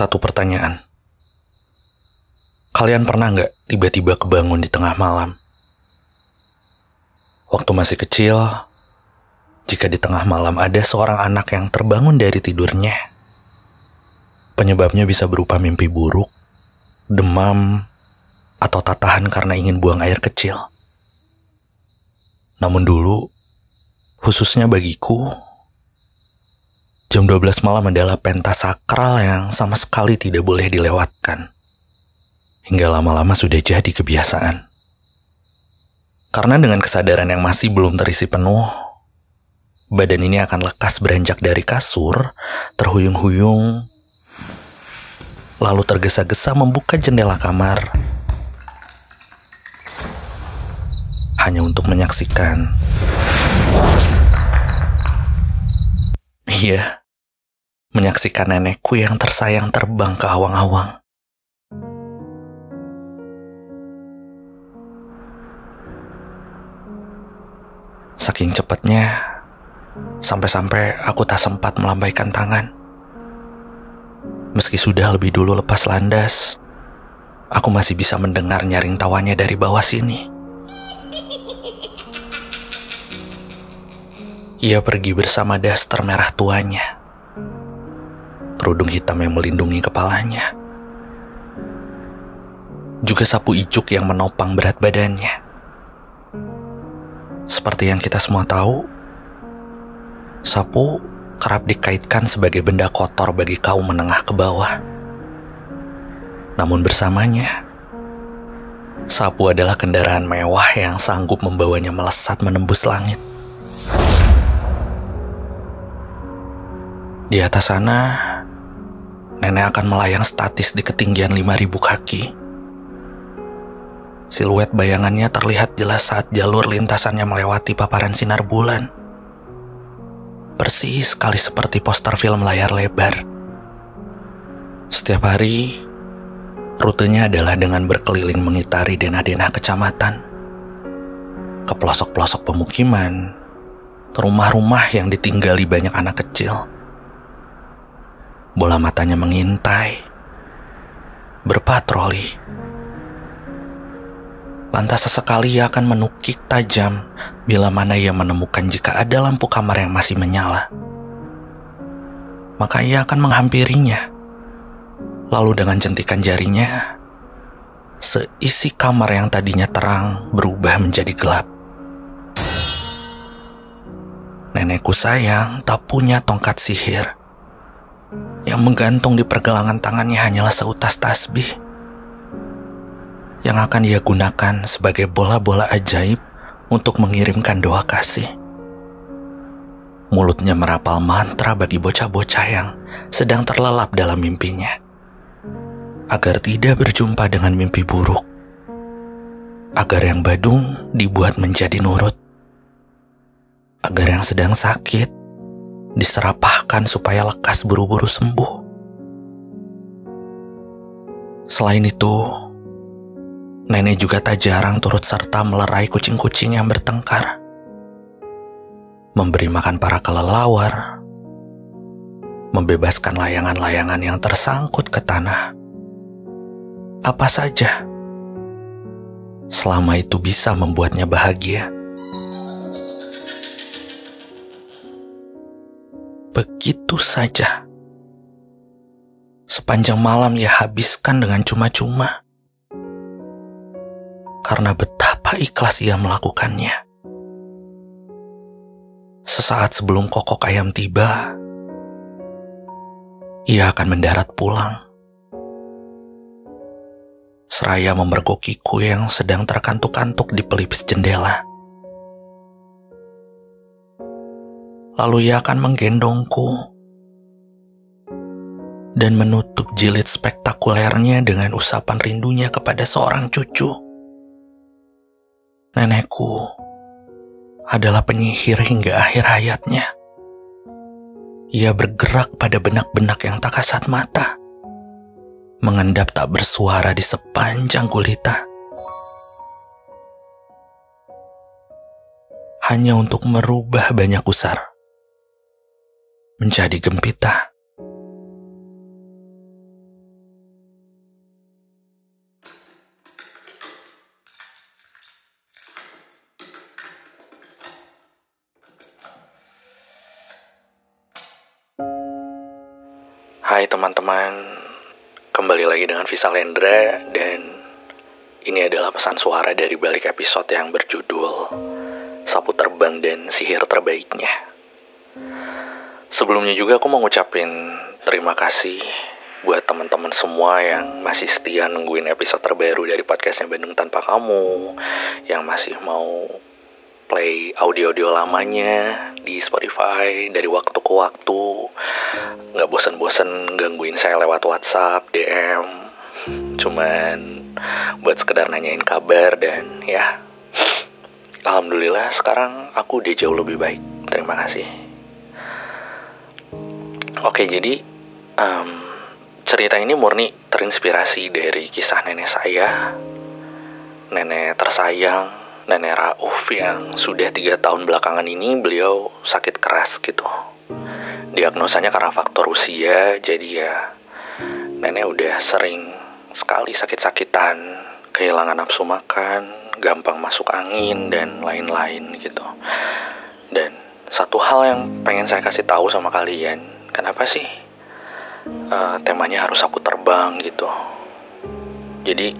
Satu pertanyaan. Kalian pernah nggak tiba-tiba kebangun di tengah malam? Waktu masih kecil, jika di tengah malam ada seorang anak yang terbangun dari tidurnya, penyebabnya bisa berupa mimpi buruk, demam, atau tatahan karena ingin buang air kecil. Namun dulu, khususnya bagiku, jam 12 malam adalah pentas sakral yang sama sekali tidak boleh dilewatkan. Hingga lama-lama sudah jadi kebiasaan. Karena dengan kesadaran yang masih belum terisi penuh, badan ini akan lekas beranjak dari kasur, terhuyung-huyung, lalu tergesa-gesa membuka jendela kamar. Hanya untuk menyaksikan. Iya, menyaksikan nenekku yang tersayang terbang ke awang-awang. Saking cepatnya, sampai-sampai aku tak sempat melambaikan tangan. Meski sudah lebih dulu lepas landas, aku masih bisa mendengar nyaring tawanya dari bawah sini. Ia pergi bersama daster merah tuanya. Kerudung hitam yang melindungi kepalanya. Juga sapu icuk yang menopang berat badannya. Seperti yang kita semua tahu, sapu kerap dikaitkan sebagai benda kotor bagi kaum menengah ke bawah. Namun bersamanya, sapu adalah kendaraan mewah yang sanggup membawanya melesat menembus langit. Di atas sana, nenek akan melayang statis di ketinggian 5000 kaki Siluet bayangannya terlihat jelas saat jalur lintasannya melewati paparan sinar bulan. Persis sekali seperti poster film layar lebar. Setiap hari, rutenya adalah dengan berkeliling mengitari denah-denah kecamatan. Ke pelosok-pelosok pemukiman, ke rumah-rumah yang ditinggali banyak anak kecil. Bola matanya mengintai, berpatroli Lantas sesekali ia akan menukik tajam bila mana ia menemukan jika ada lampu kamar yang masih menyala. Maka ia akan menghampirinya. Lalu dengan jentikan jarinya, seisi kamar yang tadinya terang berubah menjadi gelap. Nenekku sayang tak punya tongkat sihir. Yang menggantung di pergelangan tangannya hanyalah seutas tasbih yang akan dia gunakan sebagai bola-bola ajaib untuk mengirimkan doa kasih. Mulutnya merapal mantra bagi bocah-bocah yang sedang terlelap dalam mimpinya, agar tidak berjumpa dengan mimpi buruk, agar yang badung dibuat menjadi nurut, agar yang sedang sakit diserapahkan supaya lekas buru-buru sembuh. Selain itu, Nenek juga tak jarang turut serta melerai kucing-kucing yang bertengkar. Memberi makan para kelelawar. Membebaskan layangan-layangan yang tersangkut ke tanah. Apa saja. Selama itu bisa membuatnya bahagia. Begitu saja. Sepanjang malam ia habiskan dengan cuma-cuma karena betapa ikhlas ia melakukannya. Sesaat sebelum kokok ayam tiba, ia akan mendarat pulang. Seraya memergokiku yang sedang terkantuk-kantuk di pelipis jendela. Lalu ia akan menggendongku dan menutup jilid spektakulernya dengan usapan rindunya kepada seorang cucu. Nenekku adalah penyihir hingga akhir hayatnya. Ia bergerak pada benak-benak yang tak kasat mata, mengendap tak bersuara di sepanjang gulita. Hanya untuk merubah banyak usar menjadi gempita. Hai teman-teman, kembali lagi dengan Visa Lendra dan ini adalah pesan suara dari balik episode yang berjudul Sapu Terbang dan Sihir Terbaiknya. Sebelumnya juga aku mau ngucapin terima kasih buat teman-teman semua yang masih setia nungguin episode terbaru dari podcastnya Bandung Tanpa Kamu, yang masih mau play audio-audio lamanya di Spotify dari waktu ke waktu. Nggak bosan-bosan gangguin saya lewat WhatsApp DM cuman buat sekedar nanyain kabar dan ya Alhamdulillah sekarang aku udah jauh lebih baik. Terima kasih oke jadi um, cerita ini murni terinspirasi dari kisah nenek saya nenek tersayang nenek Rauf yang sudah tiga tahun belakangan ini beliau sakit keras gitu. Diagnosanya karena faktor usia, jadi ya nenek udah sering sekali sakit-sakitan, kehilangan nafsu makan, gampang masuk angin dan lain-lain gitu. Dan satu hal yang pengen saya kasih tahu sama kalian, kenapa sih uh, temanya harus aku terbang gitu? Jadi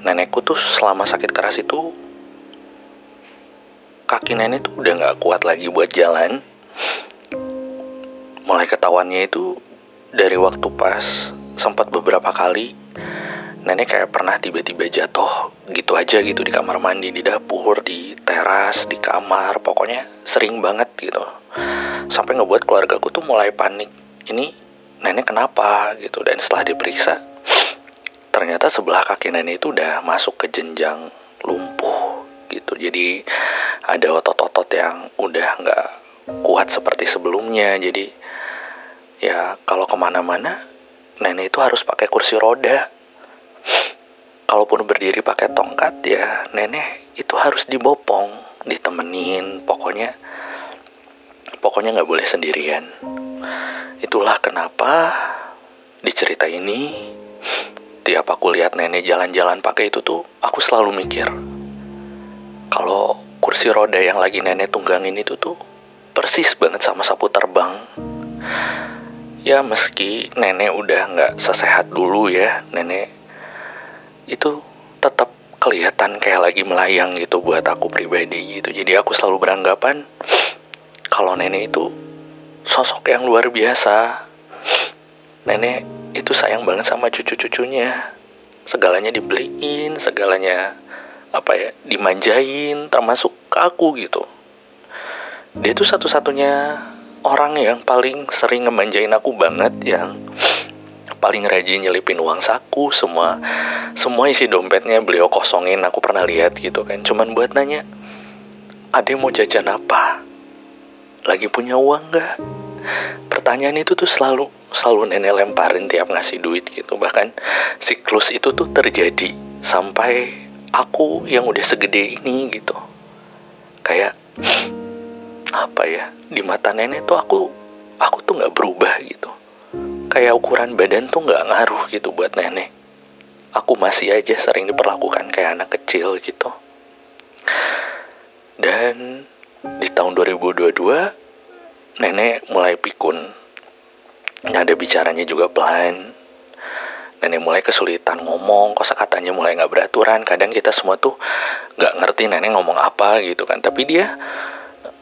nenekku tuh selama sakit keras itu kaki nenek tuh udah nggak kuat lagi buat jalan. Mulai ketahuannya itu dari waktu pas sempat beberapa kali nenek kayak pernah tiba-tiba jatuh gitu aja gitu di kamar mandi, di dapur, di teras, di kamar, pokoknya sering banget gitu. Sampai ngebuat keluargaku tuh mulai panik. Ini nenek kenapa gitu dan setelah diperiksa ternyata sebelah kaki nenek itu udah masuk ke jenjang lumpuh gitu. Jadi ada otot-otot yang udah nggak kuat seperti sebelumnya. Jadi ya kalau ke mana-mana nenek itu harus pakai kursi roda. Kalaupun berdiri pakai tongkat ya nenek itu harus dibopong, ditemenin, pokoknya pokoknya nggak boleh sendirian. Itulah kenapa di cerita ini tiap aku lihat nenek jalan-jalan pakai itu tuh aku selalu mikir kalau kursi roda yang lagi nenek tunggangin itu tuh persis banget sama sapu terbang. Ya meski nenek udah nggak sesehat dulu ya, nenek itu tetap kelihatan kayak lagi melayang gitu buat aku pribadi gitu. Jadi aku selalu beranggapan kalau nenek itu sosok yang luar biasa. Nenek itu sayang banget sama cucu-cucunya. Segalanya dibeliin, segalanya apa ya dimanjain termasuk ke aku gitu dia tuh satu-satunya orang yang paling sering ngemanjain aku banget yang paling rajin nyelipin uang saku semua semua isi dompetnya beliau kosongin aku pernah lihat gitu kan cuman buat nanya ada mau jajan apa lagi punya uang nggak? Pertanyaan itu tuh selalu selalu nenek lemparin tiap ngasih duit gitu. Bahkan siklus itu tuh terjadi sampai aku yang udah segede ini gitu. Kayak apa ya di mata nenek tuh aku aku tuh nggak berubah gitu. Kayak ukuran badan tuh nggak ngaruh gitu buat nenek. Aku masih aja sering diperlakukan kayak anak kecil gitu. Dan tahun 2022 nenek mulai pikun nada bicaranya juga pelan nenek mulai kesulitan ngomong, kosa katanya mulai nggak beraturan. Kadang kita semua tuh nggak ngerti nenek ngomong apa gitu kan. Tapi dia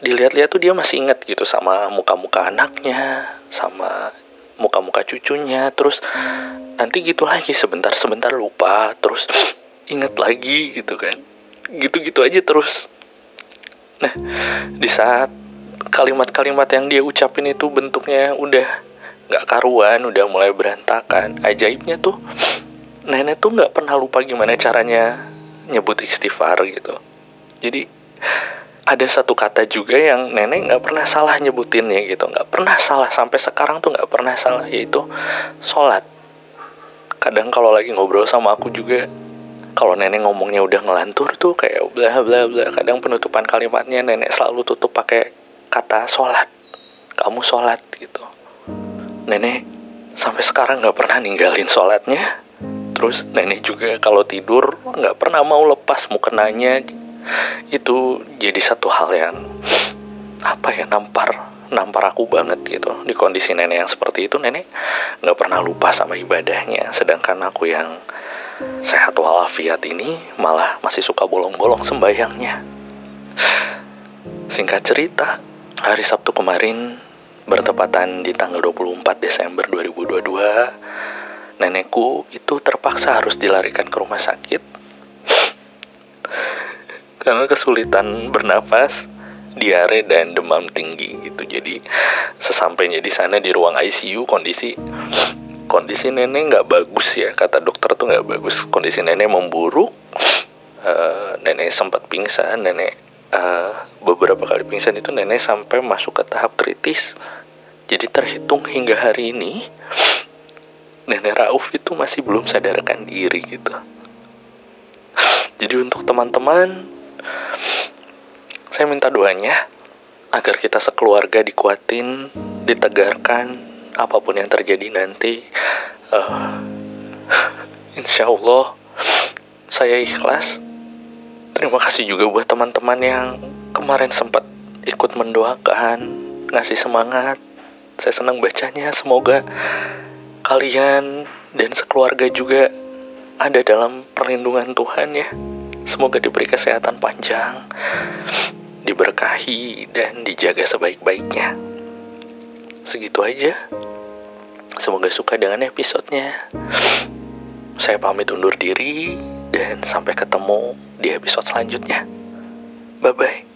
dilihat-lihat tuh dia masih inget gitu sama muka-muka anaknya, sama muka-muka cucunya. Terus nanti gitu lagi sebentar-sebentar lupa, terus inget lagi gitu kan. Gitu-gitu aja terus. Nah, di saat kalimat-kalimat yang dia ucapin itu bentuknya udah nggak karuan udah mulai berantakan ajaibnya tuh nenek tuh nggak pernah lupa gimana caranya nyebut istighfar gitu. Jadi ada satu kata juga yang nenek nggak pernah salah nyebutinnya gitu. Nggak pernah salah sampai sekarang tuh nggak pernah salah yaitu sholat. Kadang kalau lagi ngobrol sama aku juga kalau nenek ngomongnya udah ngelantur tuh kayak bla bla bla kadang penutupan kalimatnya nenek selalu tutup pakai kata sholat kamu sholat gitu nenek sampai sekarang nggak pernah ninggalin sholatnya. Terus nenek juga kalau tidur nggak pernah mau lepas mukenanya. Itu jadi satu hal yang apa ya nampar nampar aku banget gitu di kondisi nenek yang seperti itu nenek nggak pernah lupa sama ibadahnya sedangkan aku yang sehat walafiat ini malah masih suka bolong-bolong sembayangnya singkat cerita hari Sabtu kemarin bertepatan di tanggal 24 Desember 2022 nenekku itu terpaksa harus dilarikan ke rumah sakit karena kesulitan bernafas diare dan demam tinggi gitu. Jadi sesampainya di sana di ruang ICU kondisi kondisi nenek nggak bagus ya kata dokter tuh nggak bagus. Kondisi nenek memburuk. Uh, nenek sempat pingsan, nenek uh, beberapa kali pingsan itu nenek sampai masuk ke tahap kritis. Jadi terhitung hingga hari ini nenek Rauf itu masih belum sadarkan diri gitu. Jadi untuk teman-teman saya minta doanya agar kita sekeluarga dikuatin, ditegarkan, apa pun yang terjadi nanti. Uh, insya Allah saya ikhlas. Terima kasih juga buat teman-teman yang kemarin sempat ikut mendoakan, ngasih semangat. Saya senang bacanya. Semoga kalian dan sekeluarga juga ada dalam perlindungan Tuhan ya. Semoga diberi kesehatan panjang diberkahi dan dijaga sebaik-baiknya. Segitu aja. Semoga suka dengan episodenya. Saya pamit undur diri dan sampai ketemu di episode selanjutnya. Bye bye.